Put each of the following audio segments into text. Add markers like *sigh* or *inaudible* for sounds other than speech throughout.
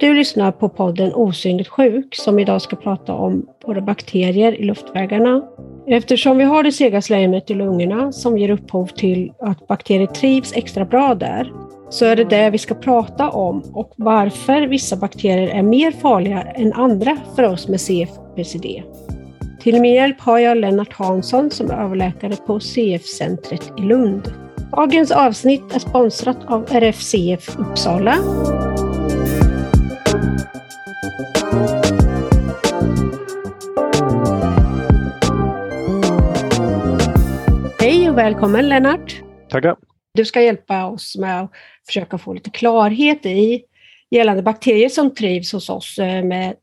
Du lyssnar på podden Osynligt sjuk som idag ska prata om våra bakterier i luftvägarna. Eftersom vi har det sega slemmet i lungorna som ger upphov till att bakterier trivs extra bra där, så är det det vi ska prata om och varför vissa bakterier är mer farliga än andra för oss med CF-PCD. Till min hjälp har jag Lennart Hansson som är överläkare på CF-centret i Lund. Dagens avsnitt är sponsrat av RFCF Uppsala Hej och välkommen Lennart! Tackar! Du ska hjälpa oss med att försöka få lite klarhet i gällande bakterier som trivs hos oss eh, med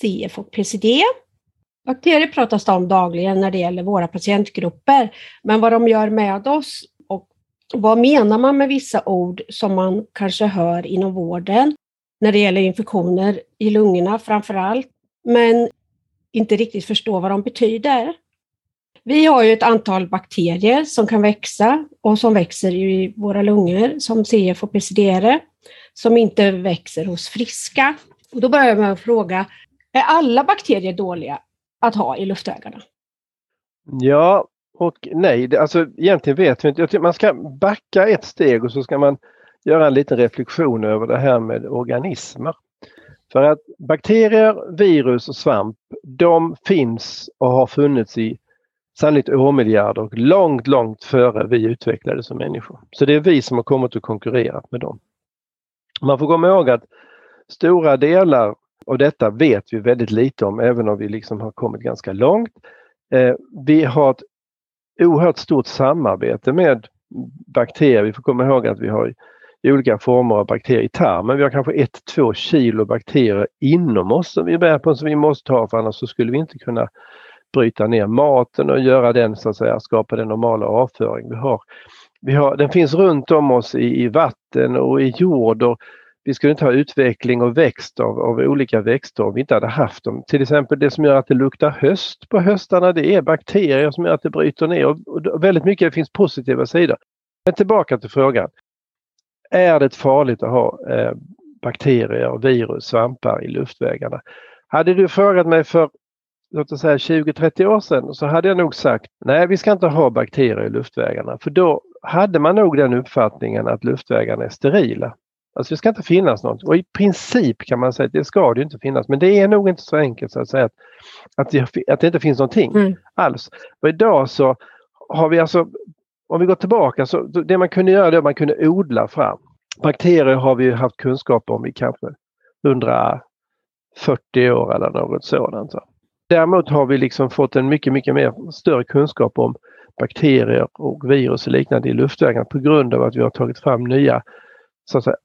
CF och PCD. Bakterier pratas det om dagligen när det gäller våra patientgrupper, men vad de gör med oss vad menar man med vissa ord som man kanske hör inom vården när det gäller infektioner i lungorna framför allt, men inte riktigt förstår vad de betyder. Vi har ju ett antal bakterier som kan växa och som växer i våra lungor som CF och PCDR som inte växer hos friska. Och då börjar jag med att fråga, är alla bakterier dåliga att ha i luftvägarna? Ja och nej, alltså egentligen vet vi inte. Man ska backa ett steg och så ska man göra en liten reflektion över det här med organismer. För att bakterier, virus och svamp, de finns och har funnits i sannolikt årmiljarder och långt, långt före vi utvecklades som människor. Så det är vi som har kommit och konkurrerat med dem. Man får komma ihåg att stora delar av detta vet vi väldigt lite om, även om vi liksom har kommit ganska långt. Eh, vi har ett oerhört stort samarbete med bakterier. Vi får komma ihåg att vi har olika former av bakterier i tarmen. Vi har kanske 1-2 kilo bakterier inom oss som vi bär på som vi måste ha för annars så skulle vi inte kunna bryta ner maten och göra den så att säga, skapa den normala avföring vi har. Vi har den finns runt om oss i, i vatten och i jord och vi skulle inte ha utveckling och växt av, av olika växter om vi inte hade haft dem. Till exempel det som gör att det luktar höst på höstarna det är bakterier som gör att det bryter ner och, och väldigt mycket finns positiva sidor. Men tillbaka till frågan. Är det farligt att ha eh, bakterier, virus, svampar i luftvägarna? Hade du frågat mig för låt oss säga 20-30 år sedan så hade jag nog sagt nej vi ska inte ha bakterier i luftvägarna för då hade man nog den uppfattningen att luftvägarna är sterila. Alltså det ska inte finnas något och i princip kan man säga att det ska det inte finnas men det är nog inte så enkelt så att säga att, att, det, att det inte finns någonting mm. alls. Och idag så har vi alltså, om vi går tillbaka så det man kunde göra då man kunde odla fram. Bakterier har vi haft kunskap om i kanske 140 år eller något sådant. Däremot har vi liksom fått en mycket, mycket mer större kunskap om bakterier och virus och liknande i luftvägarna på grund av att vi har tagit fram nya så att säga,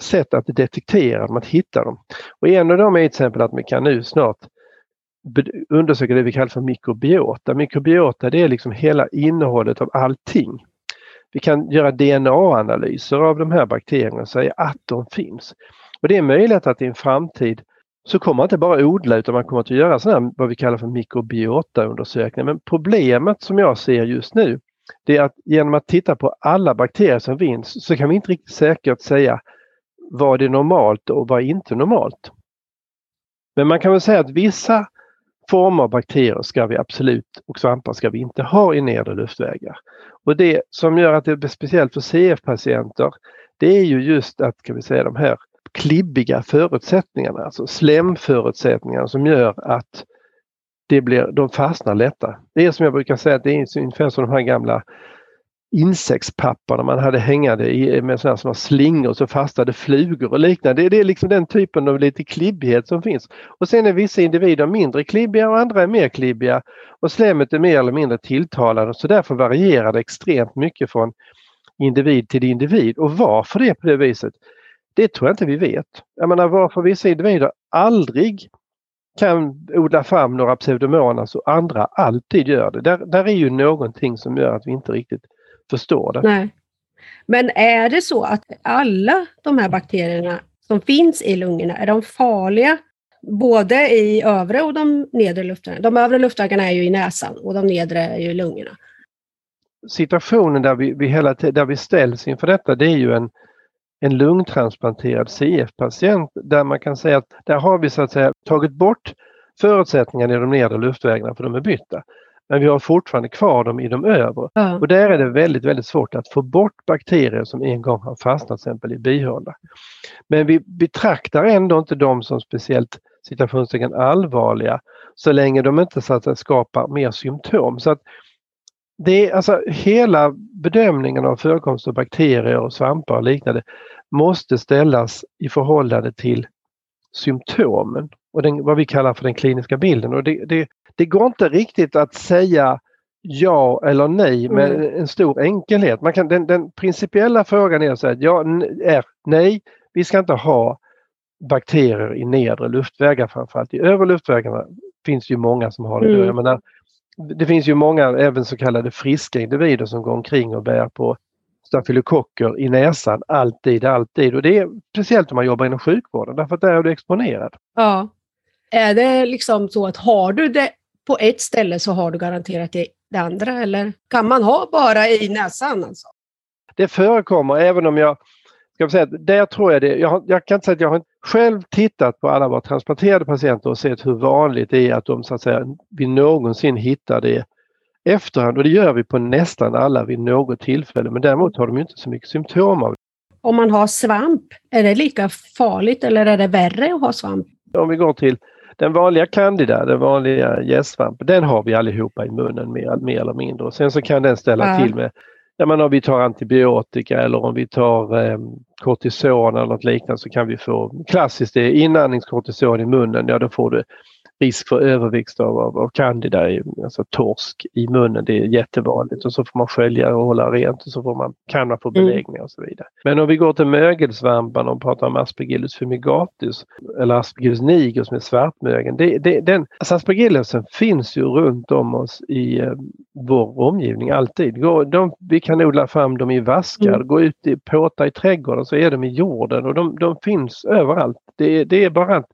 sätt att detektera dem, att hitta dem. Och en av dem är till exempel att vi kan nu snart undersöka det vi kallar för mikrobiota. Mikrobiota det är liksom hela innehållet av allting. Vi kan göra DNA-analyser av de här bakterierna och säga att de finns. Och det är möjligt att i en framtid så kommer man inte bara odla utan man kommer att göra sådana vad vi kallar för mikrobiotaundersökningar. Men problemet som jag ser just nu det är att genom att titta på alla bakterier som finns så kan vi inte riktigt säkert säga vad är normalt och vad är inte normalt. Men man kan väl säga att vissa former av bakterier ska vi absolut och svampar ska vi inte ha i nedre luftvägar. Och det som gör att det är speciellt för CF-patienter det är ju just att kan vi säga de här klibbiga förutsättningarna, alltså slemförutsättningarna som gör att det blir, de fastnar lättare. Det är som jag brukar säga, det är ungefär som de här gamla insektspapperna man hade hängande i, med sådana små slingor så fastade flugor och liknande. Det, det är liksom den typen av lite klibbighet som finns. Och sen är vissa individer mindre klibbiga och andra är mer klibbiga och slemmet är mer eller mindre tilltalande så därför varierar det extremt mycket från individ till individ. Och varför det är på det viset, det tror jag inte vi vet. Jag menar varför vissa individer aldrig kan odla fram några pseudomonas och andra alltid gör det. Där, där är ju någonting som gör att vi inte riktigt förstår det. Nej. Men är det så att alla de här bakterierna som finns i lungorna, är de farliga både i övre och de nedre luftvägarna? De övre luftvägarna är ju i näsan och de nedre är ju i lungorna. situationen där vi, vi hela där vi ställs inför detta det är ju en, en lungtransplanterad CF-patient där man kan säga att där har vi så att säga tagit bort förutsättningarna i de nedre luftvägarna för de är bytta. Men vi har fortfarande kvar dem i de övre. Ja. Och där är det väldigt, väldigt svårt att få bort bakterier som en gång har fastnat till exempel i bihåla. Men vi betraktar ändå inte dem som speciellt citationstecken allvarliga så länge de inte så att skapar mer symptom. Så att det är alltså hela bedömningen av förekomst av bakterier och svampar och liknande måste ställas i förhållande till symptomen och den, vad vi kallar för den kliniska bilden. Och det, det, det går inte riktigt att säga ja eller nej med mm. en stor enkelhet. Man kan, den, den principiella frågan är, så här, ja, är nej, vi ska inte ha bakterier i nedre luftvägar framförallt. I övre luftvägarna finns ju många som har det. Mm. Jag menar, det finns ju många även så kallade friska individer som går omkring och bär på stafylokocker i näsan alltid, alltid. Och det är speciellt om man jobbar inom sjukvården därför att där är du exponerad. Ja. Är det liksom så att har du det på ett ställe så har du garanterat det, det andra eller kan man ha bara i näsan? Alltså? Det förekommer även om jag ska säga att där tror jag det. Jag, jag, kan inte säga att jag har själv tittat på alla våra transplanterade patienter och sett hur vanligt det är att de så att säga vi någonsin hittar det efterhand och det gör vi på nästan alla vid något tillfälle men däremot har de inte så mycket symptom av Om man har svamp, är det lika farligt eller är det värre att ha svamp? Om vi går till den vanliga candida, den vanliga gästsvampen, den har vi allihopa i munnen mer, mer eller mindre. Och sen så kan den ställa ja. till med, ja, men om vi tar antibiotika eller om vi tar eh, kortison eller något liknande så kan vi få, klassiskt det är inandningskortison i munnen, ja då får du risk för överväxt av, av, av candida, alltså torsk, i munnen. Det är jättevanligt och så får man skölja och hålla rent och så får man, kan man få mm. beläggning och så vidare. Men om vi går till mögelsvamparna och pratar om Aspergillus fumigatus eller Aspergillus niger som är svartmögeln. Det, det, den, alltså Aspergillusen finns ju runt om oss i eh, vår omgivning alltid. Gå, de, vi kan odla fram dem i vaskar, mm. gå ut i påtar i trädgården så är de i jorden och de, de finns överallt. Det, det är bara att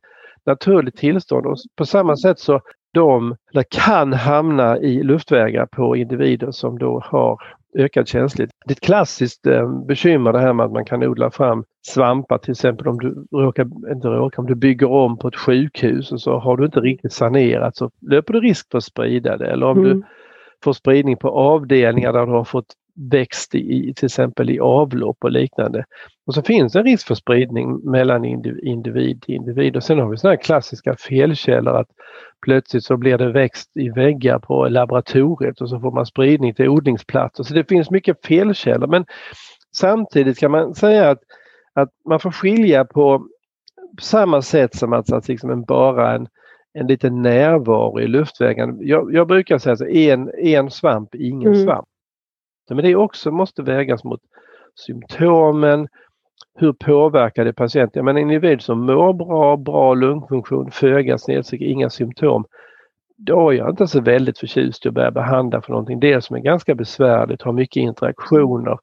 naturligt tillstånd. Och på samma sätt så de eller kan hamna i luftvägar på individer som då har ökad känslighet. Det är ett klassiskt eh, bekymmer det här med att man kan odla fram svampar till exempel om du råkar, inte råkar, om du bygger om på ett sjukhus och så har du inte riktigt sanerat så löper du risk för att sprida det. Eller om mm. du får spridning på avdelningar där du har fått växt i till exempel i avlopp och liknande. Och så finns det en risk för spridning mellan individ till individ. Och sen har vi sådana klassiska felkällor att plötsligt så blir det växt i väggar på laboratoriet och så får man spridning till odlingsplatser. Så det finns mycket felkällor men samtidigt kan man säga att, att man får skilja på samma sätt som att, att liksom en, bara en, en liten närvaro i luftvägen. Jag, jag brukar säga att en, en svamp, ingen mm. svamp. Men det också måste vägas mot symptomen, hur påverkar det patienten? Men en individ som mår bra, bra lungfunktion, föga snedstreck, inga symptom. Då är jag inte så väldigt förtjust i att börja behandla för någonting. Det som är ganska besvärligt, har mycket interaktioner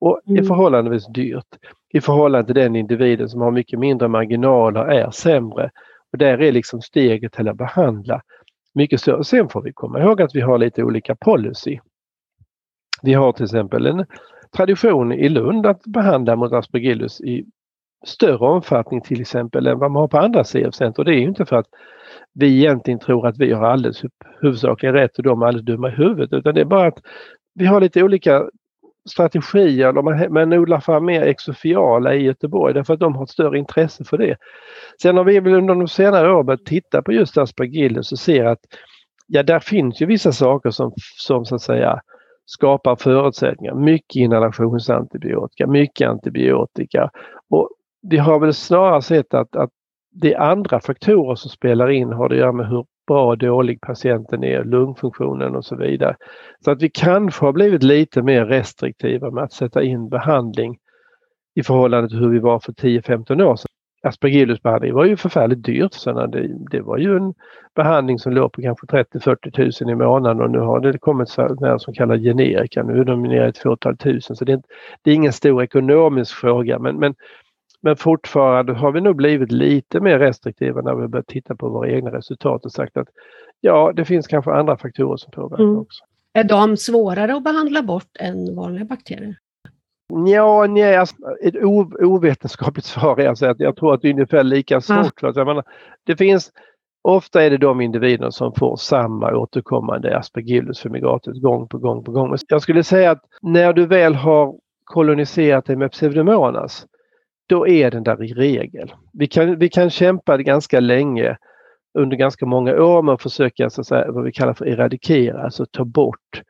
och är mm. förhållandevis dyrt. I förhållande till den individen som har mycket mindre marginaler är sämre. Och där är liksom steget till att behandla mycket större. Sen får vi komma ihåg att vi har lite olika policy. Vi har till exempel en tradition i Lund att behandla mot aspergillus i större omfattning till exempel än vad man har på andra CF-center. Det är inte för att vi egentligen tror att vi har alldeles huvudsakligen rätt och de är alldeles dumma i huvudet utan det är bara att vi har lite olika strategier men man, man odlar fram mer exofiala i Göteborg därför att de har ett större intresse för det. Sen har vi väl under de senare åren börjat titta på just aspergillus och ser att ja, där finns ju vissa saker som, som så att säga skapar förutsättningar. Mycket inhalationsantibiotika, mycket antibiotika. Och vi har väl snarare sett att, att det är andra faktorer som spelar in, har det att göra med hur bra och dålig patienten är, lungfunktionen och så vidare. Så att vi kanske har blivit lite mer restriktiva med att sätta in behandling i förhållande till hur vi var för 10-15 år sedan. Aspergillusbehandling var ju förfärligt dyrt. Så det, det var ju en behandling som låg på kanske 30-40 000 i månaden och nu har det kommit så som kallas generika. Nu är de nere i ett fåtal tusen så det är, det är ingen stor ekonomisk fråga men, men, men fortfarande har vi nog blivit lite mer restriktiva när vi börjat titta på våra egna resultat och sagt att ja, det finns kanske andra faktorer som påverkar mm. också. Är de svårare att behandla bort än vanliga bakterier? Ja, nej, alltså, ett ovetenskapligt *laughs* svar är alltså att jag tror att det är ungefär lika svårt. Jag menar, det finns, ofta är det de individer som får samma återkommande aspergillus fumigatus gång på gång på gång. Jag skulle säga att när du väl har koloniserat dig med pseudomonas, då är den där i regel. Vi kan, vi kan kämpa ganska länge under ganska många år med att försöka så att säga, vad vi kallar för eradikera, alltså ta bort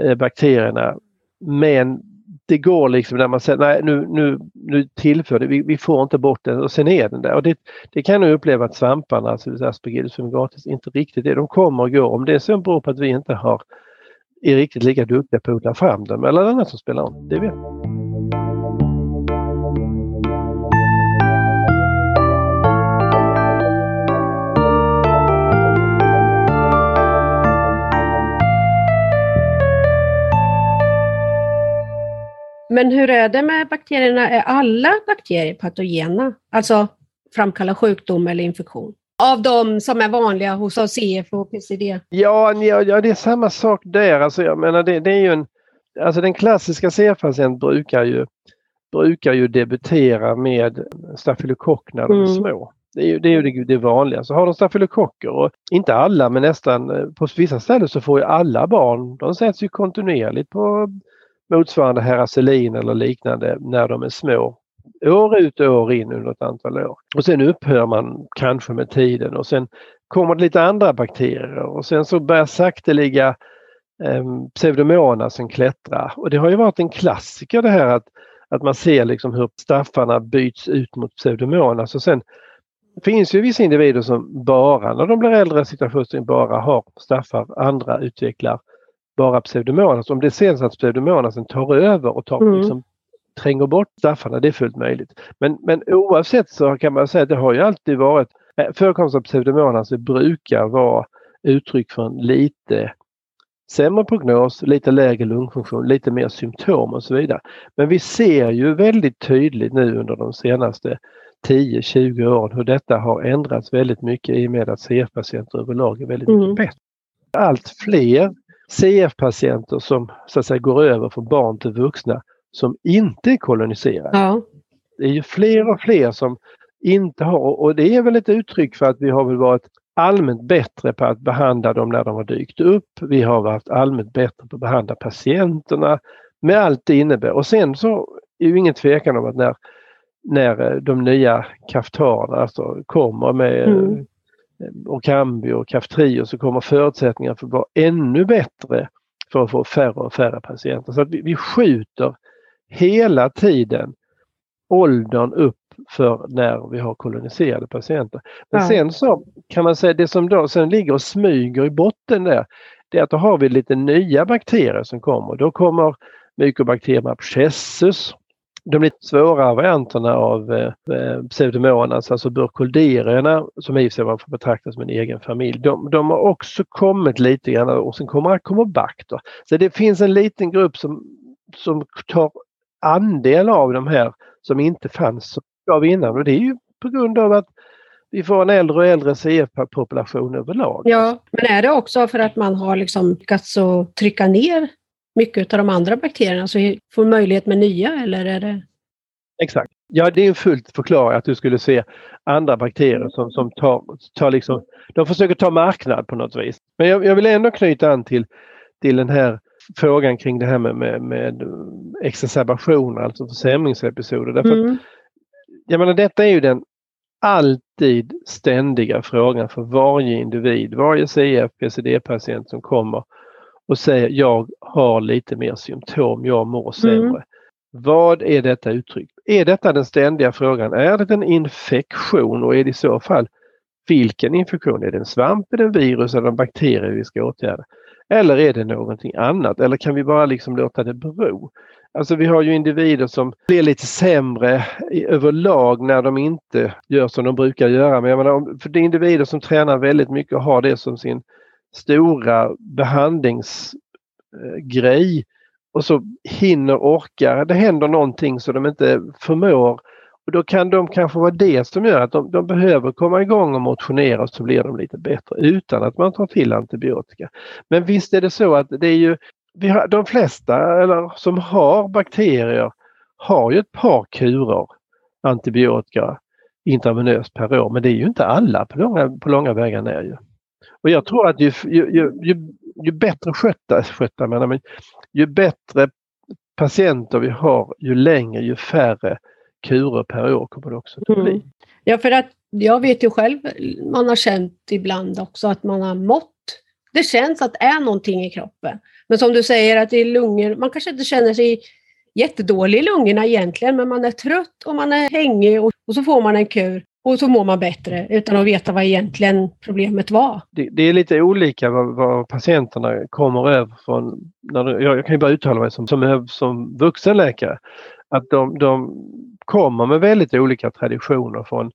eh, bakterierna. Men det går liksom när man säger nej nu, nu, nu tillför det, vi, vi får inte bort den och sen är den där. Och det, det kan jag uppleva att svamparna, alltså Aspergillus fumigatus, inte riktigt är. De kommer och går. Om det sen beror på att vi inte har är riktigt lika duktiga på att odla fram dem eller annat som spelar om, det vet jag. Men hur är det med bakterierna? Är alla bakterier patogena? Alltså framkallar sjukdom eller infektion? Av de som är vanliga hos CF och PCD? Ja, ja, ja, det är samma sak där. Alltså, jag menar, det, det är ju en, alltså den klassiska CF-patient brukar ju, brukar ju debutera med stafylokock när de är mm. små. Det är ju det, är ju det vanliga. Så har de stafylokocker och inte alla men nästan eh, på vissa ställen så får ju alla barn, de sätts ju kontinuerligt på motsvarande heracelin eller liknande när de är små. År ut och år in under ett antal år. Och sen upphör man kanske med tiden och sen kommer det lite andra bakterier och sen så börjar sakteliga eh, pseudomonasen klättra. Och det har ju varit en klassiker det här att, att man ser liksom hur staffarna byts ut mot pseudomonas och sen finns ju vissa individer som bara när de blir äldre situationen bara har staffar, andra utvecklar bara pseudomonas. Om det sen så att pseudomonasen tar över och tar, mm. liksom, tränger bort staffarna, det är fullt möjligt. Men, men oavsett så kan man säga att det har ju alltid varit eh, förekomst av pseudomonas brukar vara uttryck för en lite sämre prognos, lite lägre lungfunktion, lite mer symptom och så vidare. Men vi ser ju väldigt tydligt nu under de senaste 10-20 åren hur detta har ändrats väldigt mycket i och med att CF-patienter överlag är väldigt mycket mm. bättre. Allt fler CF-patienter som så att säga går över från barn till vuxna som inte är koloniserade. Ja. Det är ju fler och fler som inte har och det är väl ett uttryck för att vi har väl varit allmänt bättre på att behandla dem när de har dykt upp. Vi har varit allmänt bättre på att behandla patienterna med allt det innebär. Och sen så är det ingen tvekan om att när, när de nya kaftarerna alltså kommer med mm. Orkambi och Kaftrio så kommer förutsättningarna för att vara ännu bättre för att få färre och färre patienter. Så att vi, vi skjuter hela tiden åldern upp för när vi har koloniserade patienter. Men ja. sen så kan man säga det som då sen ligger och smyger i botten där, det är att då har vi lite nya bakterier som kommer. Då kommer Mycobacterium abscessus de lite svårare varianterna av eh, eh pseudomonas, alltså burkholderierna som i och för sig man får betrakta som en egen familj, de, de, har också kommit lite grann och sen kommer Acomobacter. Så det finns en liten grupp som, som tar andel av de här som inte fanns av innan och det är ju på grund av att vi får en äldre och äldre CF-population överlag. Ja, men är det också för att man har liksom lyckats trycka ner mycket av de andra bakterierna så får möjlighet med nya eller är det? Exakt. Ja, det är fullt förklarat att du skulle se andra bakterier som, som tar, tar liksom, de försöker ta marknad på något vis. Men jag, jag vill ändå knyta an till, till den här frågan kring det här med, med, med exacerbationer, alltså försämringsepisoder. Därför mm. att, jag menar, detta är ju den alltid ständiga frågan för varje individ, varje CF, PCD-patient som kommer och säger jag har lite mer symptom, jag mår mm. sämre. Mm. Vad är detta uttryck? Är detta den ständiga frågan? Är det en infektion och är det i så fall vilken infektion? Är det en svamp, är det en virus eller en bakterie vi ska åtgärda? Eller är det någonting annat? Eller kan vi bara liksom låta det bero? Alltså vi har ju individer som blir lite sämre överlag när de inte gör som de brukar göra. Men jag menar, för det är individer som tränar väldigt mycket och har det som sin stora behandlingsgrej och så hinner, orkar, det händer någonting så de inte förmår Och då kan de kanske vara det som gör att de, de, behöver komma igång och motionera och så blir de lite bättre utan att man tar till antibiotika. Men visst är det så att det är ju, vi har, de flesta eller, som har bakterier har ju ett par kurer antibiotika intravenöst per år men det är ju inte alla på långa, på långa vägar ner. Ju. Och jag tror att ju, ju, ju, ju bättre skötta, *laughs* skötta menar, men ju bättre patienter vi har ju längre ju färre kurer per år kommer det också att bli. Mm. Ja, för att jag vet ju själv, man har känt ibland också att man har mått. Det känns att det är någonting i kroppen. Men som du säger att är lungor, man kanske inte känner sig jättedålig i lungorna egentligen, men man är trött och man är hängig och, och så får man en kur och så mår man bättre utan att veta vad egentligen problemet var. Det, det är lite olika vad, vad, patienterna kommer över från. När, jag, jag kan ju bara uttala mig som, som, som vuxenläkare. Att de, de kommer med väldigt olika traditioner från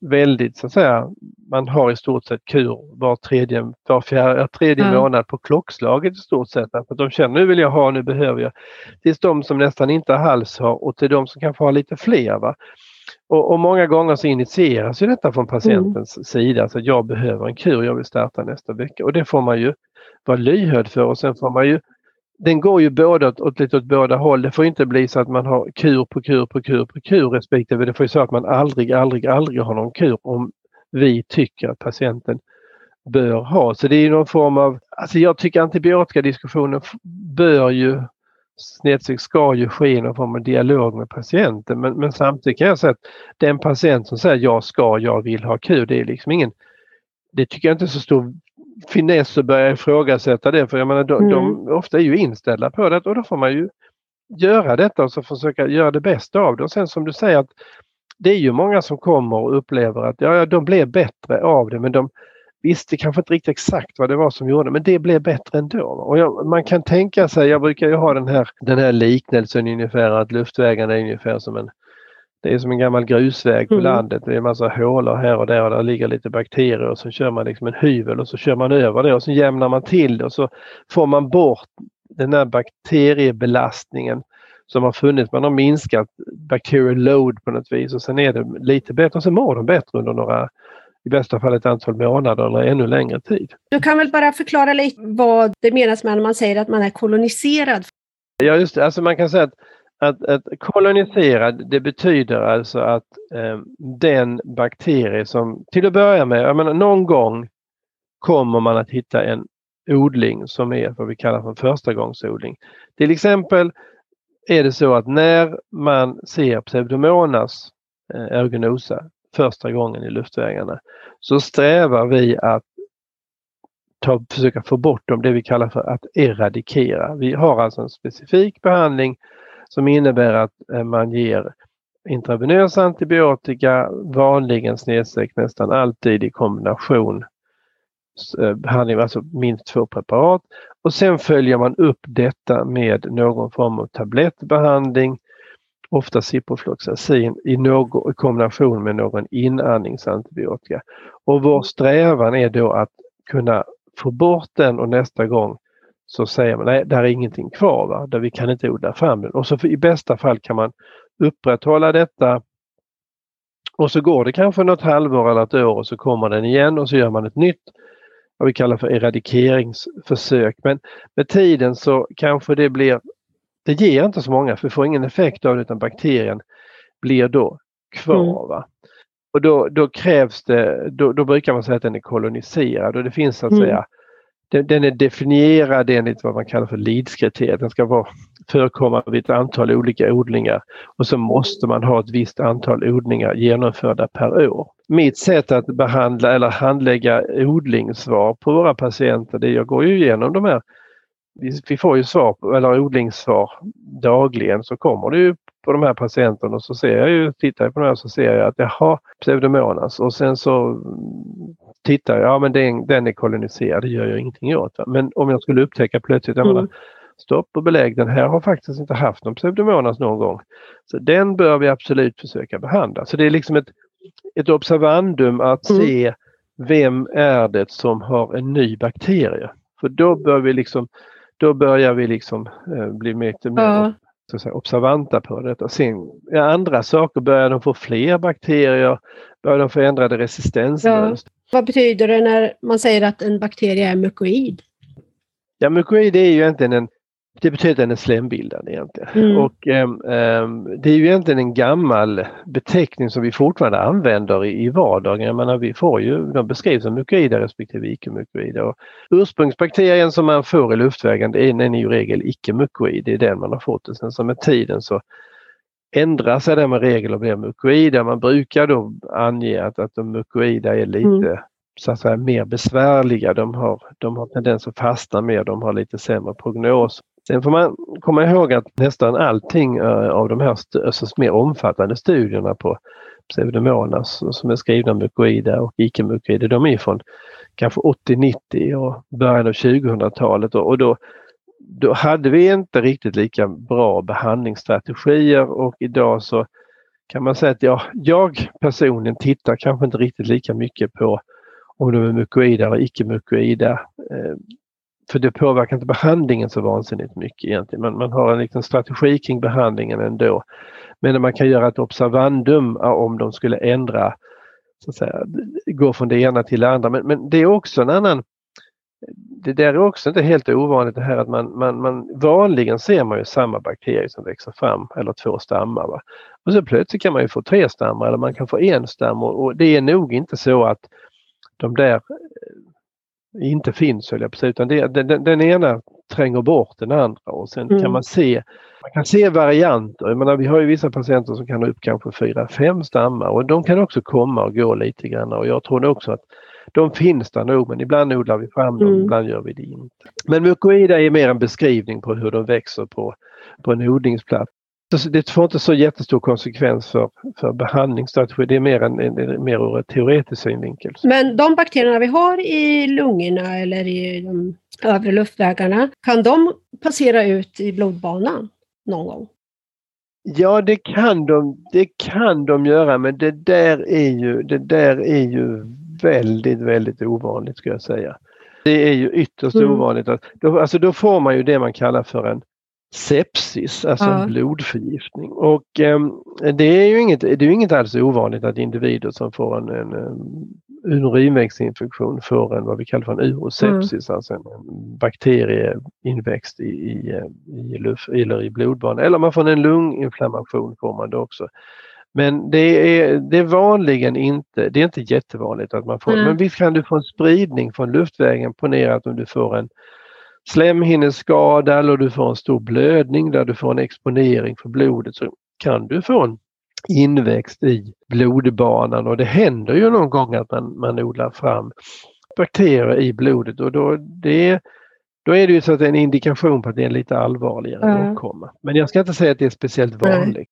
väldigt så att säga, man har i stort sett kur var tredje, var fjärde, tredje ja. månad på klockslaget i stort sett. Att de känner nu vill jag ha, nu behöver jag. Tills de som nästan inte alls har och till de som kanske har lite fler. Va? Och, och många gånger så initieras ju detta från patientens mm. sida, alltså att jag behöver en kur, jag vill starta nästa vecka. Och det får man ju vara lyhörd för och sen får man ju den går ju både åt, åt, lite åt båda håll. Det får inte bli så att man har kur på kur på kur på kur respektive det får ju så att man aldrig, aldrig, aldrig har någon kur om vi tycker att patienten bör ha. Så det är någon form av, alltså jag tycker antibiotikadiskussionen bör ju snedsteg ska ju ske i någon form av dialog med patienten men, men samtidigt kan jag säga att den patient som säger jag ska, jag vill ha kur, det är liksom ingen det tycker jag inte är så stor finess att börja ifrågasätta det för jag menar de, mm. de ofta är ju inställda på det och då får man ju göra detta och så försöka göra det bästa av det. Och sen som du säger att det är ju många som kommer och upplever att ja, de blev bättre av det men de visste kanske inte riktigt exakt vad det var som gjorde men det blev bättre ändå. Och jag, man kan tänka sig, jag brukar ju ha den här, den här liknelsen ungefär att luftvägarna är ungefär som en det är som en gammal grusväg på mm. landet. Det är en massa hålor här och där och där ligger lite bakterier och så kör man liksom en hyvel och så kör man över det och så jämnar man till det och så får man bort den här bakteriebelastningen som har funnits. Man har minskat bacterial load på något vis och sen är det lite bättre och så mår de bättre under några i bästa fall ett antal månader eller ännu längre tid. Du kan väl bara förklara lite vad det menas med när man säger att man är koloniserad? Ja just det, alltså man kan säga att att, att koloniserad det betyder alltså att eh, den bakterie som till att börja med, jag menar någon gång kommer man att hitta en odling som är vad vi kallar för förstagångsodling. Till exempel är det så att när man ser Pseudomonas eh, ergonosa första gången i luftvägarna så strävar vi att ta, försöka få bort dem, det vi kallar för att eradikera. Vi har alltså en specifik behandling som innebär att eh, man ger intravenös antibiotika, vanligen snedstreck nästan alltid i kombination eh, behandling, alltså minst två preparat. Och sen följer man upp detta med någon form av tablettbehandling, ofta ciprofloxacin i, någon, i kombination med någon inandningsantibiotika. Och vår strävan är då att kunna få bort den och nästa gång så säger man nej, där är ingenting kvar, va? där vi kan inte odla fram den. Och så för, i bästa fall kan man upprätthålla detta och så går det kanske något halvår eller ett år och så kommer den igen och så gör man ett nytt vad vi kallar för eradikeringsförsök. Men med tiden så kanske det blir, det ger inte så många för vi får ingen effekt av det utan bakterien blir då kvar. Mm. Och då, då krävs det, då, då, brukar man säga att den är koloniserad och det finns så att mm. säga den, är definierad enligt vad man kallar för LEEDS-kriteriet. Den ska vara, förekomma vid ett antal olika odlingar och så måste man ha ett visst antal odlingar genomförda per år. Mitt sätt att behandla eller handlägga odlingssvar på våra patienter, det jag går ju igenom de här vi, får ju svar på, eller odlingssvar dagligen så kommer det ju på de här patienterna och så ser jag ju, tittar jag på de här så ser jag att jag har pseudomonas och sen så tittar jag, ja men den, den är koloniserad, det gör jag ingenting åt. Va? Men om jag skulle upptäcka plötsligt, jag mm. menar, stopp och belägg, den här har faktiskt inte haft någon pseudomonas någon gång. Så den bör vi absolut försöka behandla. Så det är liksom ett, ett observandum att mm. se vem är det som har en ny bakterie. För då bör vi liksom, då börjar vi liksom eh, bli mycket mer ja. så säga, observanta på detta. Sen ja, andra saker, börjar de få fler bakterier? Börjar de få ändrade resistensmönster? Ja. Vad betyder det när man säger att en bakterie är mukoid? Ja, mukoid är ju egentligen en det betyder att den är slembildande egentligen. Mm. Och um, um, det är ju egentligen en gammal beteckning som vi fortfarande använder i, i vardagen. Jag menar, vi får ju, de beskrivs som mukoida respektive icke-mukoida. Ursprungsbakterien som man får i luftvägen den är i regel icke-mukoid, det är den man har fått. Och sen så med tiden så ändrar sig den med regel och blir mukoida. Man brukar då ange att, att de mukoida är lite mm så att säga, mer besvärliga. De har, de har tendens att fastna mer, de har lite sämre prognos. Sen får man komma ihåg att nästan allting eh, av de här alltså mer omfattande studierna på pseudomonas som är skrivna mukoida och icke-mukoida, de är från kanske 80-90 och början av 2000-talet och då, då hade vi inte riktigt lika bra behandlingsstrategier och idag så kan man säga att jag, jag personligen tittar kanske inte riktigt lika mycket på om de är mukoida eller icke-mukoida. Eh, för det påverkar inte behandlingen så vansinnigt mycket egentligen. Man, man har en liten strategi kring behandlingen ändå. Men man kan göra ett observandum om de skulle ändra, så att säga, gå från det ena till det andra. Men, men det är också en annan det där är också inte helt ovanligt det här att man, man, man vanligen ser man ju samma bakterier som växer fram eller två stammar. Va? Och så plötsligt kan man ju få tre stammar eller man kan få en stam och, och det är nog inte så att de där inte finns höll jag på utan det, den, den, ena tränger bort den andra och sen mm. kan man se man kan se varianter. Jag menar, vi har ju vissa patienter som kan ha upp kanske fyra, fem stammar och de kan också komma och gå lite grann och jag tror också att de finns där nog men ibland odlar vi fram dem, mm. ibland gör vi det inte. Men mukoida är mer en beskrivning på hur de växer på, på en odlingsplats det får inte så jättestor konsekvens för, för behandlingsstrategi. Det är mer, en, en, mer ur ett teoretisk synvinkel. Men de bakterierna vi har i lungorna eller i de övre luftvägarna, kan de passera ut i blodbanan någon gång? Ja, det kan de, det kan de göra, men det där är ju, det där är ju väldigt, väldigt ovanligt skulle jag säga. Det är ju ytterst mm. ovanligt. Att, då, alltså då får man ju det man kallar för en sepsis, alltså ja. blodförgiftning. Och eh, det är ju inget, det är inget alls ovanligt att individer som får en, en, en urinvägsinfektion får en vad vi kallar för en urosepsis, mm. alltså en, en bakterieinväxt i, i, i, luft, eller i blodbanan. Eller man får en lunginflammation får man det också. Men det är, det är vanligen inte, det är inte jättevanligt att man får mm. Men visst kan du få en spridning från luftvägen. Ponera att om du får en slemhinneskada eller du får en stor blödning där du får en exponering för blodet så kan du få en inväxt i blodbanan och det händer ju någon gång att man, man odlar fram bakterier i blodet och då, det, då är det ju så att det är en indikation på att det är en lite allvarligare mm. åkomma. Men jag ska inte säga att det är speciellt vanligt.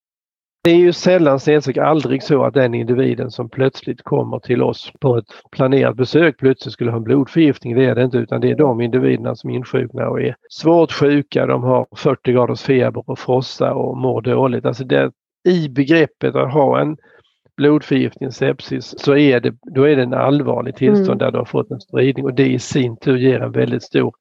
Det är ju sällan snedstreck aldrig så att den individen som plötsligt kommer till oss på ett planerat besök plötsligt skulle ha en blodförgiftning. Det är det inte utan det är de individerna som insjuknar och är svårt sjuka. De har 40 graders feber och frossa och mår dåligt. Alltså det, I begreppet att ha en blodförgiftning, sepsis, så är det, då är det en allvarlig tillstånd mm. där du har fått en spridning och det i sin tur ger en väldigt stor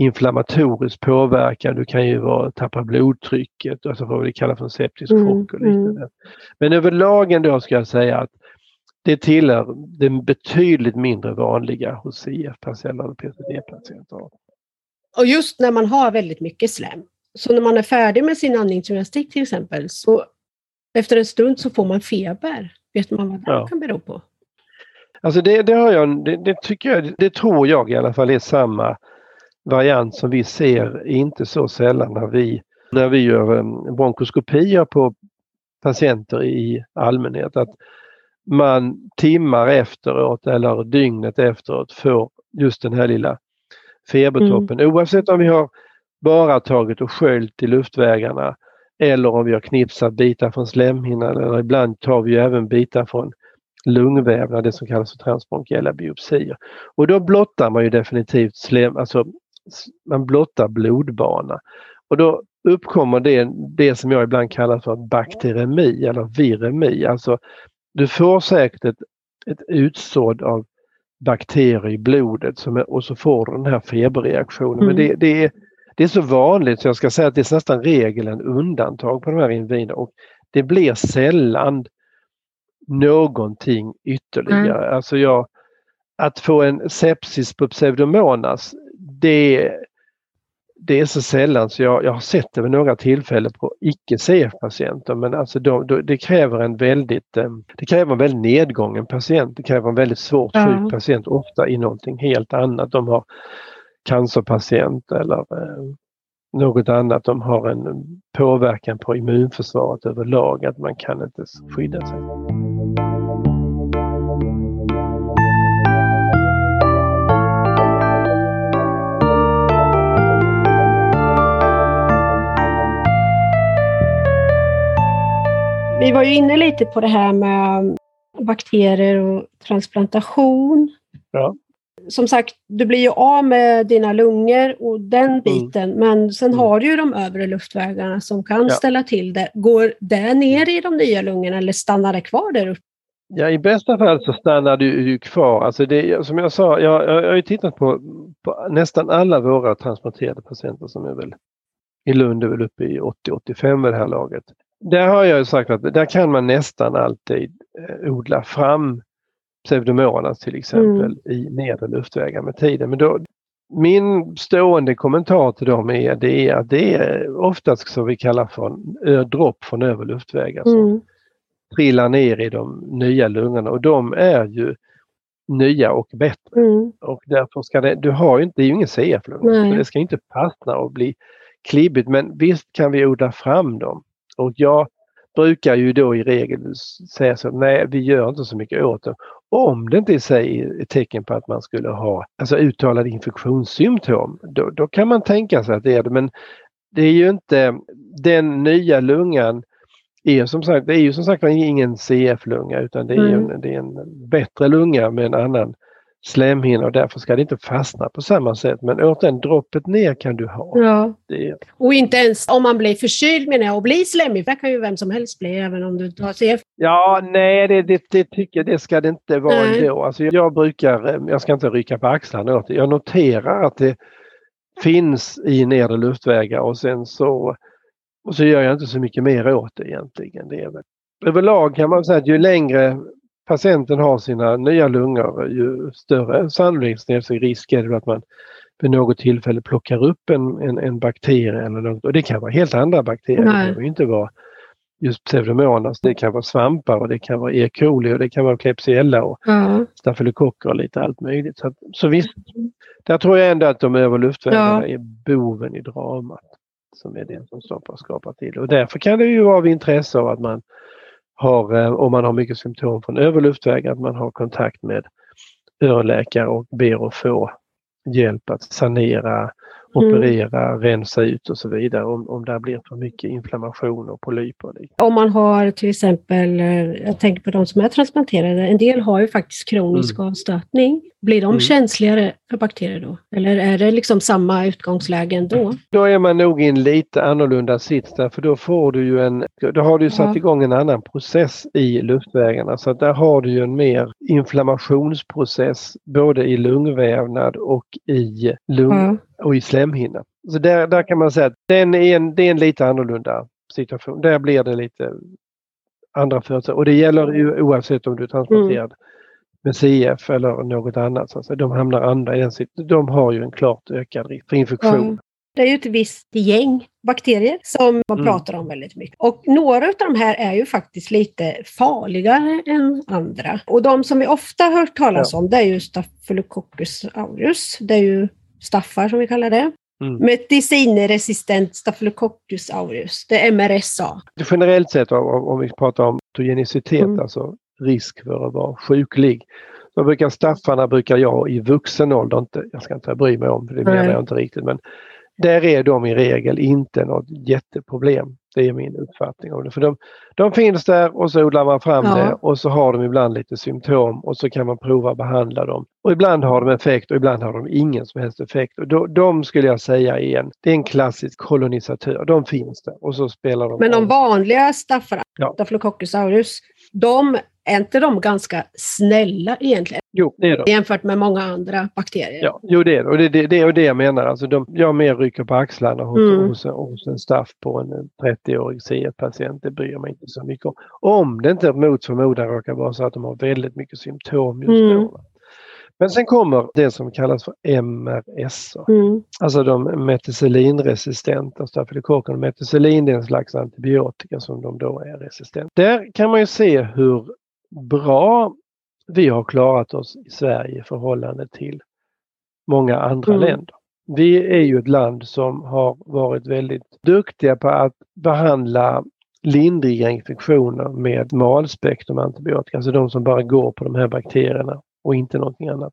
inflammatorisk påverkan. Du kan ju vara, tappa blodtrycket, alltså vad vi kallar för en septisk mm, chock och liknande. Mm. Men överlag ändå ska jag säga att det tillhör det betydligt mindre vanliga hos CF-patienter eller PCD-patienter. Och just när man har väldigt mycket slem, så när man är färdig med sin andningsgymnastik till exempel, så efter en stund så får man feber. Vet man vad det ja. kan bero på? Alltså det, det, har jag, det, det, tycker jag, det tror jag i alla fall är samma variant som vi ser inte så sällan när vi, när vi gör bronkoskopier på patienter i allmänhet. Att man timmar efteråt eller dygnet efteråt får just den här lilla febertoppen. Mm. Oavsett om vi har bara tagit och sköljt i luftvägarna eller om vi har knipsat bitar från slemhinnan eller ibland tar vi även bitar från lungvävnad, det som kallas för transbronkiella biopsier. Och då blottar man ju definitivt slem, alltså man blottar blodbana. Och då uppkommer det, det som jag ibland kallar för bakteremi eller viremi. Alltså du får säkert ett, ett utsådd av bakterier i blodet som är, och så får du den här feberreaktionen. Mm. Men det, det, är, det är så vanligt så jag ska säga att det är nästan regel än undantag på de här inviderna och det blir sällan någonting ytterligare. Mm. Alltså jag, att få en sepsis på pseudomonas, det, det är så sällan så jag, jag har sett det vid några tillfällen på icke CF-patienter men alltså de, de, det kräver en väldigt eh, det kräver en väldigt nedgången patient. Det kräver en väldigt svårt sjuk mm. patient, ofta i någonting helt annat. De har cancerpatient eller eh, något annat. De har en påverkan på immunförsvaret överlag, att man kan inte skydda sig. Vi var ju inne lite på det här med bakterier och transplantation. Ja. Som sagt, du blir ju av med dina lungor och den mm. biten, mm. men sen mm. har du ju de övre luftvägarna som kan ja. ställa till det. Går det ner i de nya lungorna eller stannar det kvar där uppe? Ja, i bästa fall så stannar du ju kvar. Alltså det, som jag sa, jag, jag, jag har ju tittat på, på, nästan alla våra transplanterade patienter som är väl i Lund är väl uppe i 80-85 vid det här laget. Där har jag sagt att där kan man nästan alltid eh, odla fram pseudomonas till exempel mm. i nedre luftvägar med tiden. Men då, min stående kommentar till dem är, det är att det är oftast så vi kallar för dropp från övre luftvägar som mm. trillar ner i de nya lungorna och de är ju nya och bättre. Mm. Och därför ska det, du har ju inte, det är ju ingen CF-lunga, det ska inte fastna och bli klibbigt men visst kan vi odla fram dem. Och jag brukar ju då i regel säga så, nej vi gör inte så mycket åt det. Om det inte i sig är ett tecken på att man skulle ha alltså uttalade infektionssymptom, då, då kan man tänka sig att det är det. Men det är ju inte den nya lungan är som sagt, det är ju som sagt ingen CF-lunga utan det är, mm. en, det är en bättre lunga med en annan slemhinna och därför ska det inte fastna på samma sätt. Men återigen, droppet ner kan du ha. Ja. Det... Och inte ens om man blir förkyld menar jag och blir slemmig, det kan ju vem som helst bli även om du tar CF. Ja, nej det, det, det tycker det ska det inte vara nej. ändå. Alltså jag brukar, jag ska inte rycka på axlarna åt det, jag noterar att det finns i nedre luftvägar och sen så och så gör jag inte så mycket mer åt det egentligen. Det är väl. Överlag kan man säga att ju längre patienten har sina nya lungor ju större sannolikhetsrisk är det att man vid något tillfälle plockar upp en, en, en bakterie eller något. Och det kan vara helt andra bakterier. Nej. Det behöver inte vara just pseudomonas. Det kan vara svampar och det kan vara E. coli och det kan vara Klebsiella och mm. stafylokocker och lite allt möjligt. Så, så visst, där tror jag ändå att de övre luftvägarna ja. är boven i dramat som är det som och skapar till. Och därför kan det ju vara av intresse av att man har, eh, om man har mycket symptom från överluftvägar, att man har kontakt med öronläkare och ber att få hjälp att sanera Mm. operera, mm. rensa ut och så vidare om, om det blir för mycket inflammation och polyper. Om man har till exempel, eh, jag tänker på de som är transplanterade, en del har ju faktiskt kronisk mm. avstötning. Blir de mm. känsligare för bakterier då? Eller är det liksom samma utgångsläge ändå? Då är man nog i en lite annorlunda sits där, för då får du ju en, då har du satt igång en annan process i luftvägarna så att där har du ju en mer inflammationsprocess både i lungvävnad och i lung, ja och i slemhinna. Så där, där kan man säga att den är en, det är en lite annorlunda situation. Där blir det lite andra förutsättningar. Och det gäller ju oavsett om du är transplanterad mm. Med CF eller något annat. Så de hamnar andra i den De har ju en klart ökad risk för infektion. Mm. Det är ju ett visst gäng bakterier som man mm. pratar om väldigt mycket. Och några av de här är ju faktiskt lite farligare än andra. Och de som vi ofta hört talas ja. om det är ju Staphylococcus aureus. Det är ju staffar som vi kallar det. Mm. Medicineresistent Staphylococcus aureus, det är MRSA. Generellt sett om vi pratar om togenicitet, mm. alltså risk för att vara sjuklig. Då brukar staffarna, brukar jag i vuxen ålder, inte, jag ska inte bry mig om, för det menar jag inte riktigt, men där är de i regel inte något jätteproblem. Det är min uppfattning om det. För de, de finns där och så odlar man fram ja. det och så har de ibland lite symptom och så kan man prova att behandla dem. Och ibland har de effekt och ibland har de ingen som helst effekt. Och då, de skulle jag säga är en, det är en klassisk kolonisatör. De finns där och så spelar de. Men de vanliga staffarna, ja. Staphylococcus aureus, de är inte de ganska snälla egentligen? Jo, det är de. Jämfört med många andra bakterier? Ja, jo det är det. Och det, det, det är det jag menar. Alltså de, jag mer rycker på axlarna hos, mm. hos, hos en staff på en 30-årig CF-patient. Det bryr mig inte så mycket om. Om det inte mot förmodan råkar vara så att de har väldigt mycket symptom just mm. då. Men sen kommer det som kallas för MRS. Mm. Alltså de meticelinresistenta stafylokockerna. Meticillin är en slags antibiotika som de då är resistenta. Där kan man ju se hur bra vi har klarat oss i Sverige i förhållande till många andra mm. länder. Vi är ju ett land som har varit väldigt duktiga på att behandla lindriga infektioner med malspektrum antibiotika, alltså de som bara går på de här bakterierna och inte någonting annat.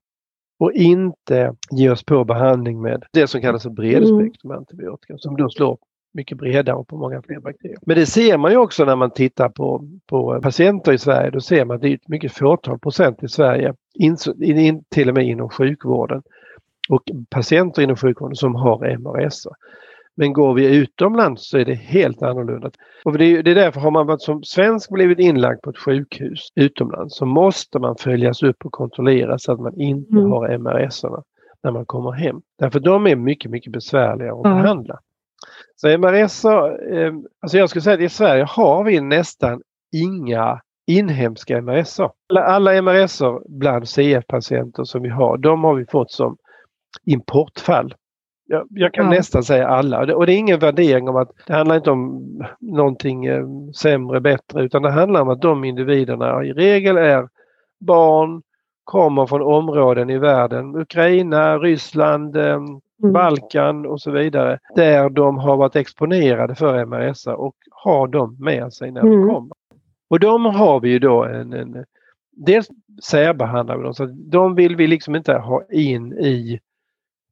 Och inte ge oss på behandling med det som kallas för bredspektrum antibiotika som då slår mycket bredare och på många fler bakterier. Men det ser man ju också när man tittar på, på patienter i Sverige. Då ser man att det är ett mycket fåtal procent i Sverige, in, in, till och med inom sjukvården och patienter inom sjukvården som har MRSA. Men går vi utomlands så är det helt annorlunda. Och det är, det är därför har man varit som svensk blivit inlagd på ett sjukhus utomlands så måste man följas upp och kontrolleras så att man inte mm. har MRS när man kommer hem. Därför de är mycket, mycket besvärliga att mm. behandla. Så MRS, eh, alltså jag skulle säga att i Sverige har vi nästan inga inhemska MRS. Alla, alla MRS bland CF-patienter som vi har, de har vi fått som importfall. Jag, jag kan ja. nästan säga alla. Och det är ingen värdering om att det handlar inte om någonting eh, sämre, bättre, utan det handlar om att de individerna i regel är barn, kommer från områden i världen, Ukraina, Ryssland, eh. Balkan och så vidare, där de har varit exponerade för MRSA och har dem med sig när mm. de kommer. Och de har vi ju då en, en dels särbehandlar vi dem, så de vill vi liksom inte ha in i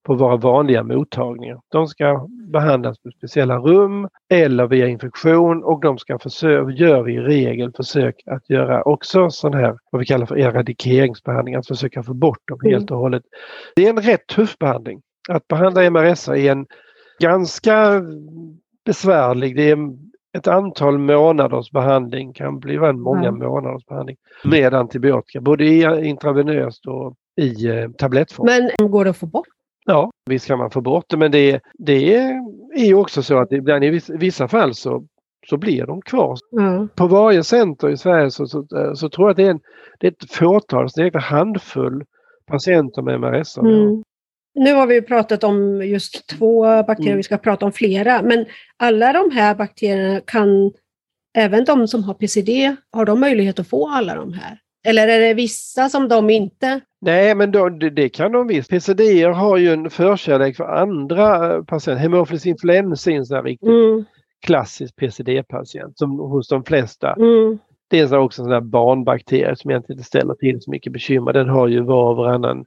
på våra vanliga mottagningar. De ska behandlas på speciella rum eller via infektion och de ska försöka, gör vi i regel försök att göra också sån här vad vi kallar för eradikeringsbehandling, att försöka få bort dem mm. helt och hållet. Det är en rätt tuff behandling. Att behandla MRSA är en ganska besvärlig, det är ett antal månaders behandling, kan bli en många mm. månaders behandling med antibiotika, både intravenöst och i eh, tablettform. Men går det att få bort Ja, visst kan man få bort det men det, det är ju också så att ibland i vissa fall så, så blir de kvar. Mm. På varje center i Sverige så, så, så, tror jag att det är, en, det är ett fåtal, en handfull patienter med MRSA. Mm. Nu har vi pratat om just två bakterier, mm. vi ska prata om flera, men alla de här bakterierna kan, även de som har PCD, har de möjlighet att få alla de här? Eller är det vissa som de inte? Nej, men då, det, det, kan de visst. PCD har ju en förkärlek för andra patienter. Hemophilus influenza är en sån riktigt mm. klassisk PCD-patient som hos de flesta. Mm. Det är också en sån där barnbakterie som egentligen inte ställer till så mycket bekymmer. Den har ju var och varannan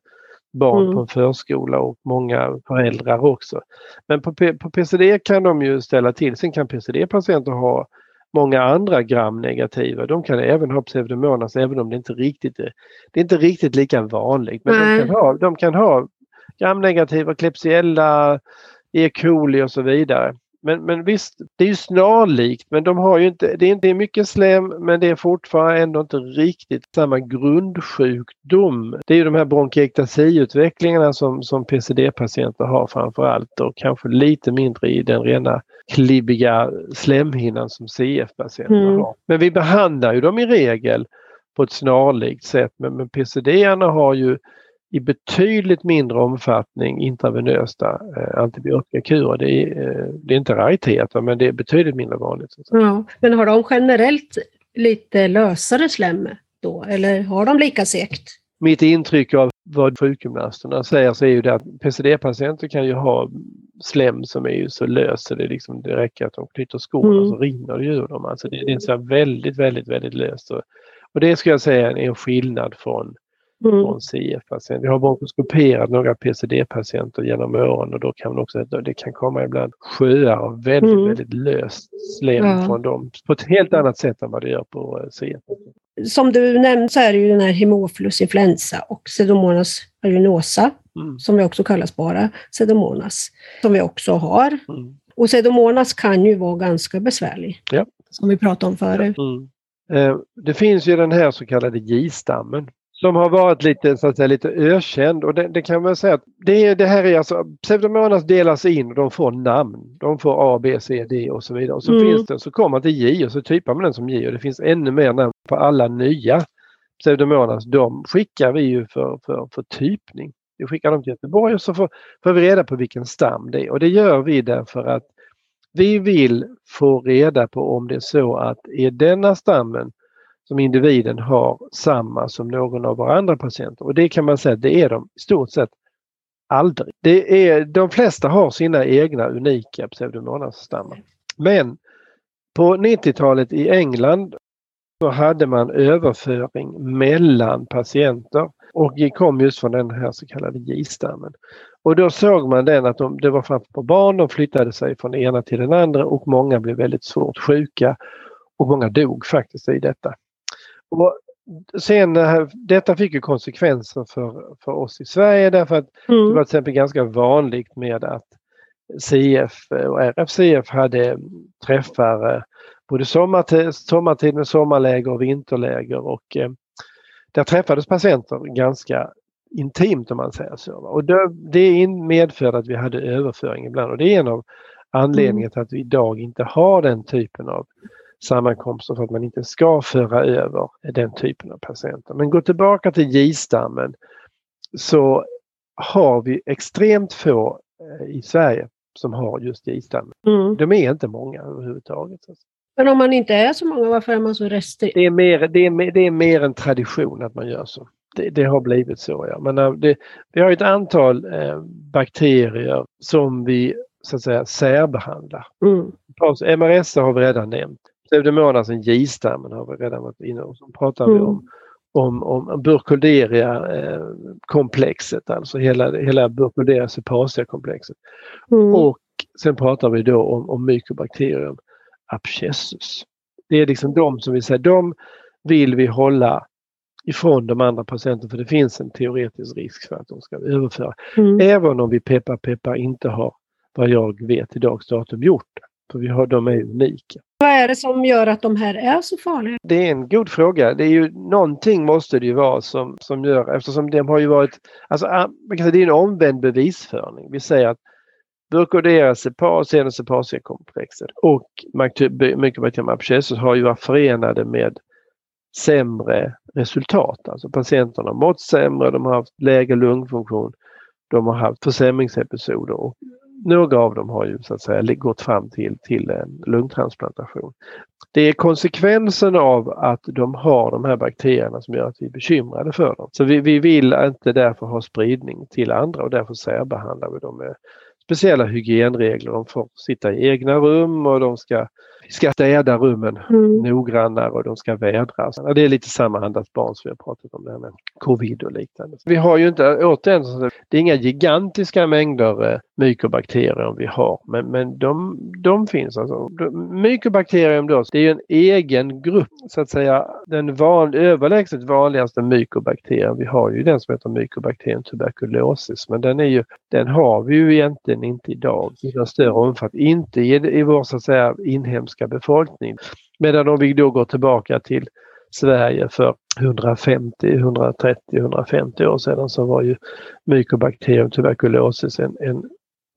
barn mm. på en förskola och många föräldrar också. Men på, på PCD kan de ju ställa till. Sen kan PCD-patienter ha många andra gramnegativa. De kan även ha pseudomonas även om det inte riktigt är, det är inte riktigt lika vanligt. Men de kan, ha, de kan ha gramnegativa, Klebsiella, E. coli och så vidare. Men, men visst, det är ju snarlikt men de har ju inte, det är inte mycket slem men det är fortfarande ändå inte riktigt samma grundsjukdom. Det är ju de här bronkiectasiutvecklingarna som, som PCD-patienter har framförallt och kanske lite mindre i den rena klibbiga slemhinnan som CF-patienter mm. har. Men vi behandlar ju dem i regel på ett snarlikt sätt men, men PCD-arna har ju i betydligt mindre omfattning intravenösa eh, antibiotikakurer. Det är, eh, det är inte raritet men det är betydligt mindre vanligt. Ja, men har de generellt lite lösare slem då eller har de lika segt? Mitt intryck av vad sjukgymnasterna säger så är ju det att PCD-patienter kan ju ha slem som är ju så löst så det, liksom, det räcker att de knyter skorna mm. så rinner det ur dem. Alltså det, det är så väldigt, väldigt, väldigt löst. Och, och det skulle jag säga är en skillnad från mm. från CF-patienter. Vi har bronkoskoperat några PCD-patienter genom åren och då kan man också det kan komma ibland sjöar av väldigt, mm. väldigt löst slem ja. från dem på ett helt annat sätt än vad det gör på eh, CF. Som du nämnde så är det ju den här Haemophilus influenza och Pseudomonas aeruginosa, mm. som vi också kallas bara Pseudomonas, som vi också har. Mm. Och Pseudomonas kan ju vara ganska besvärlig, ja. som vi pratade om förut. Mm. Eh, det finns ju den här så kallade J-stammen som har varit lite, så att säga, lite ökänd och det, det kan man säga att det, det här är alltså Pseudomonas delas in och de får namn. De får A, B, C, D och så vidare. Och så mm. finns det, så kommer man till J och så typar man den som J och det finns ännu mer namn på alla nya Pseudomonas. De skickar vi ju för, för, för typning. Vi skickar dem till Göteborg och så får, får vi reda på vilken stam det är och det gör vi därför att vi vill få reda på om det är så att är denna stammen som individen har samma som någon av våra andra patienter. Och det kan man säga, det är de i stort sett aldrig. Det är, de flesta har sina egna unika pseudomonasstammar. Men på 90-talet i England så hade man överföring mellan patienter och kom just från den här så kallade J-stammen. Och då såg man den att de, det var framför på barn, de flyttade sig från den ena till den andra och många blev väldigt svårt sjuka och många dog faktiskt i detta. Och sen, eh, detta fick ju konsekvenser för, för oss i Sverige därför att mm. det var till exempel ganska vanligt med att CF och RFCF hade träffar eh, både sommartid, sommartid med sommarläger och vinterläger och eh, där träffades patienter ganska intimt om man säger så. Och det, det medförde att vi hade överföring ibland och det är en av anledningarna mm. till att vi idag inte har den typen av sammankomster för att man inte ska föra över den typen av patienter. Men gå tillbaka till J-stammen så har vi extremt få eh, i Sverige som har just J-stammen. Mm. De är inte många överhuvudtaget. Men om man inte är så många, varför är man så restriktiv? Det är mer, det är mer, det är mer en tradition att man gör så. Det, det har blivit så. Ja. Men eh, det, vi har ett antal eh, bakterier som vi så att säga särbehandlar. Mm. MRSA har vi redan nämnt. Pseudomonasen J-stammen har vi redan varit inne och så pratar mm. vi om om, om Burkholderia-komplexet, alltså hela, hela Burkholderia cepacia-komplexet. Mm. Och sen pratar vi då om, om Mycobacterium abscessus. Det är liksom de som vi säger, de vill vi hålla ifrån de andra patienterna för det finns en teoretisk risk för att de ska överföra. Mm. Även om vi peppar peppar inte har, vad jag vet i dags datum, gjort det. För vi har, de är unika. Vad är det som gör att de här är så farliga? Det är en god fråga. Det är ju någonting måste det ju vara som, som gör eftersom de har ju varit, alltså ah, det är en omvänd bevisföring. Vi säger att Burkholderia cepacia och cepacia-komplexet och Mycobacterium abscessus har ju varit förenade med sämre resultat. Alltså patienterna har mått sämre, de har haft lägre lungfunktion, de har haft försämringsepisoder och några av dem har ju så att säga gått fram till, till en lungtransplantation. Det är konsekvensen av att de har de här bakterierna som gör att vi är bekymrade för dem. Så vi, vi vill inte därför ha spridning till andra och därför särbehandlar vi dem med speciella hygienregler. De får sitta i egna rum och de ska ska städa rummen mm. noggrannare och de ska vädras. Det är lite sammanhandat barn som vi har pratat om det här med covid och liknande. Vi har ju inte, återigen, det är inga gigantiska mängder eh, mykobakterier vi har men, men de, de finns. Alltså. Mykobakterium då, det är ju en egen grupp så att säga. Den van, överlägset vanligaste mykobakterien vi har ju den som heter Mycobacterium tuberculosis men den, är ju, den har vi ju egentligen inte idag i någon större omfattning. Inte i, i vår så att säga inhemska svenska befolkning. Medan om vi då går tillbaka till Sverige för 150, 130, 150 år sedan så var ju Mycobacterium tuberculosis en, en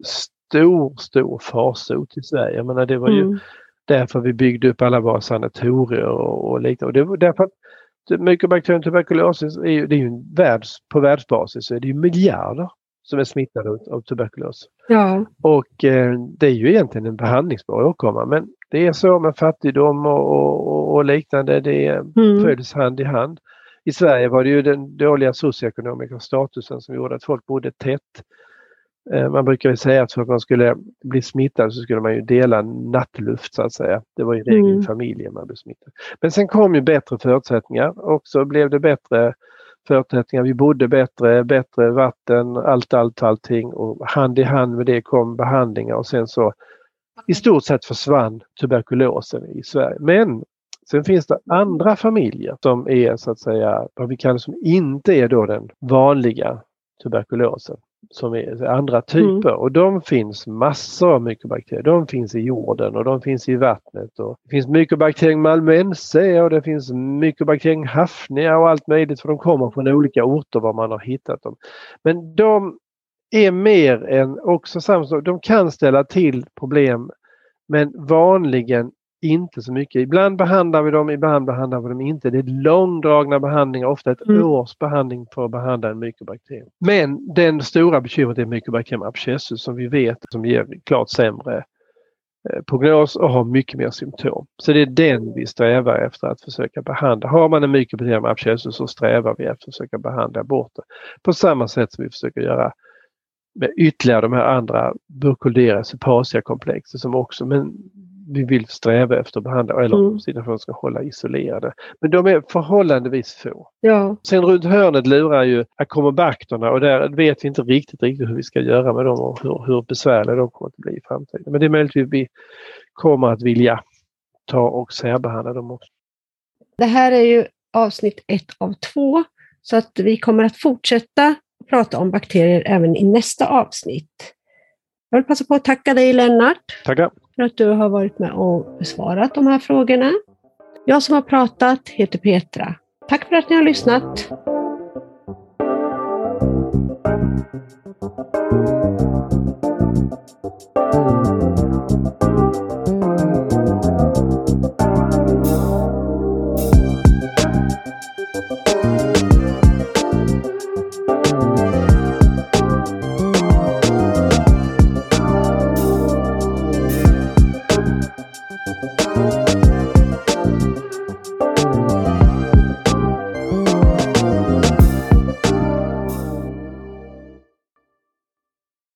stor, stor farsot i Sverige. Jag menar, det var ju mm. därför vi byggde upp alla våra sanatorier och, och liknande. Och det var därför att Mycobacterium tuberculosis är ju, det är ju världs, på världsbasis så är det ju miljarder som är smittade av tuberkulos. Ja. Och eh, det är ju egentligen en behandlingsbar åkomma men det är så med fattigdom och, och, och liknande, det mm. följs hand i hand. I Sverige var det ju den dåliga socioekonomiska statusen som gjorde att folk bodde tätt. Eh, man brukar ju säga att för att man skulle bli smittad så skulle man ju dela nattluft så att säga. Det var i regel mm. familjen man blev smittad. Men sen kom ju bättre förutsättningar och så blev det bättre förutsättningar. Vi bodde bättre, bättre vatten, allt, allt, allting och hand i hand med det kom behandlingar och sen så i stort sett försvann tuberkulosen i Sverige. Men sen finns det andra familjer som är så att säga vad vi kallar som inte är då den vanliga tuberkulosen. som är andra typer mm. och de finns massor av mykobakterier. De finns i jorden och de finns i vattnet. Och det finns mykobakterien malmense och det finns mykobakterien hafnia och allt möjligt för de kommer från olika orter var man har hittat dem. Men de är mer än också samma de kan ställa till problem men vanligen inte så mycket. Ibland behandlar vi dem, ibland behandlar vi dem inte. Det är långdragna behandlingar, ofta ett mm. års behandling för att behandla en mykobakterium. Men den stora bekymret är mykobakterium abscessus som vi vet som ger klart sämre eh, prognos och har mycket mer symptom. Så det är den vi strävar efter att försöka behandla. Har man en mykobakterium abscessus så strävar vi efter att försöka behandla bort det. På samma sätt som vi försöker göra med ytterligare de här andra burkulderas sypasia-komplexer som också, men vi vill sträva efter att behandla eller mm. sina ska hålla isolerade. Men de är förhållandevis få. Ja. Sen runt hörnet lurar ju akromobakterna och där vet vi inte riktigt, riktigt hur vi ska göra med dem och hur, hur besvärliga de kommer att bli i framtiden. Men det är möjligt att vi kommer att vilja ta och särbehandla dem också. Det här är ju avsnitt ett av två så att vi kommer att fortsätta prata om bakterier även i nästa avsnitt. Jag vill passa på att tacka dig Lennart Tackar. för att du har varit med och besvarat de här frågorna. Jag som har pratat heter Petra. Tack för att ni har lyssnat.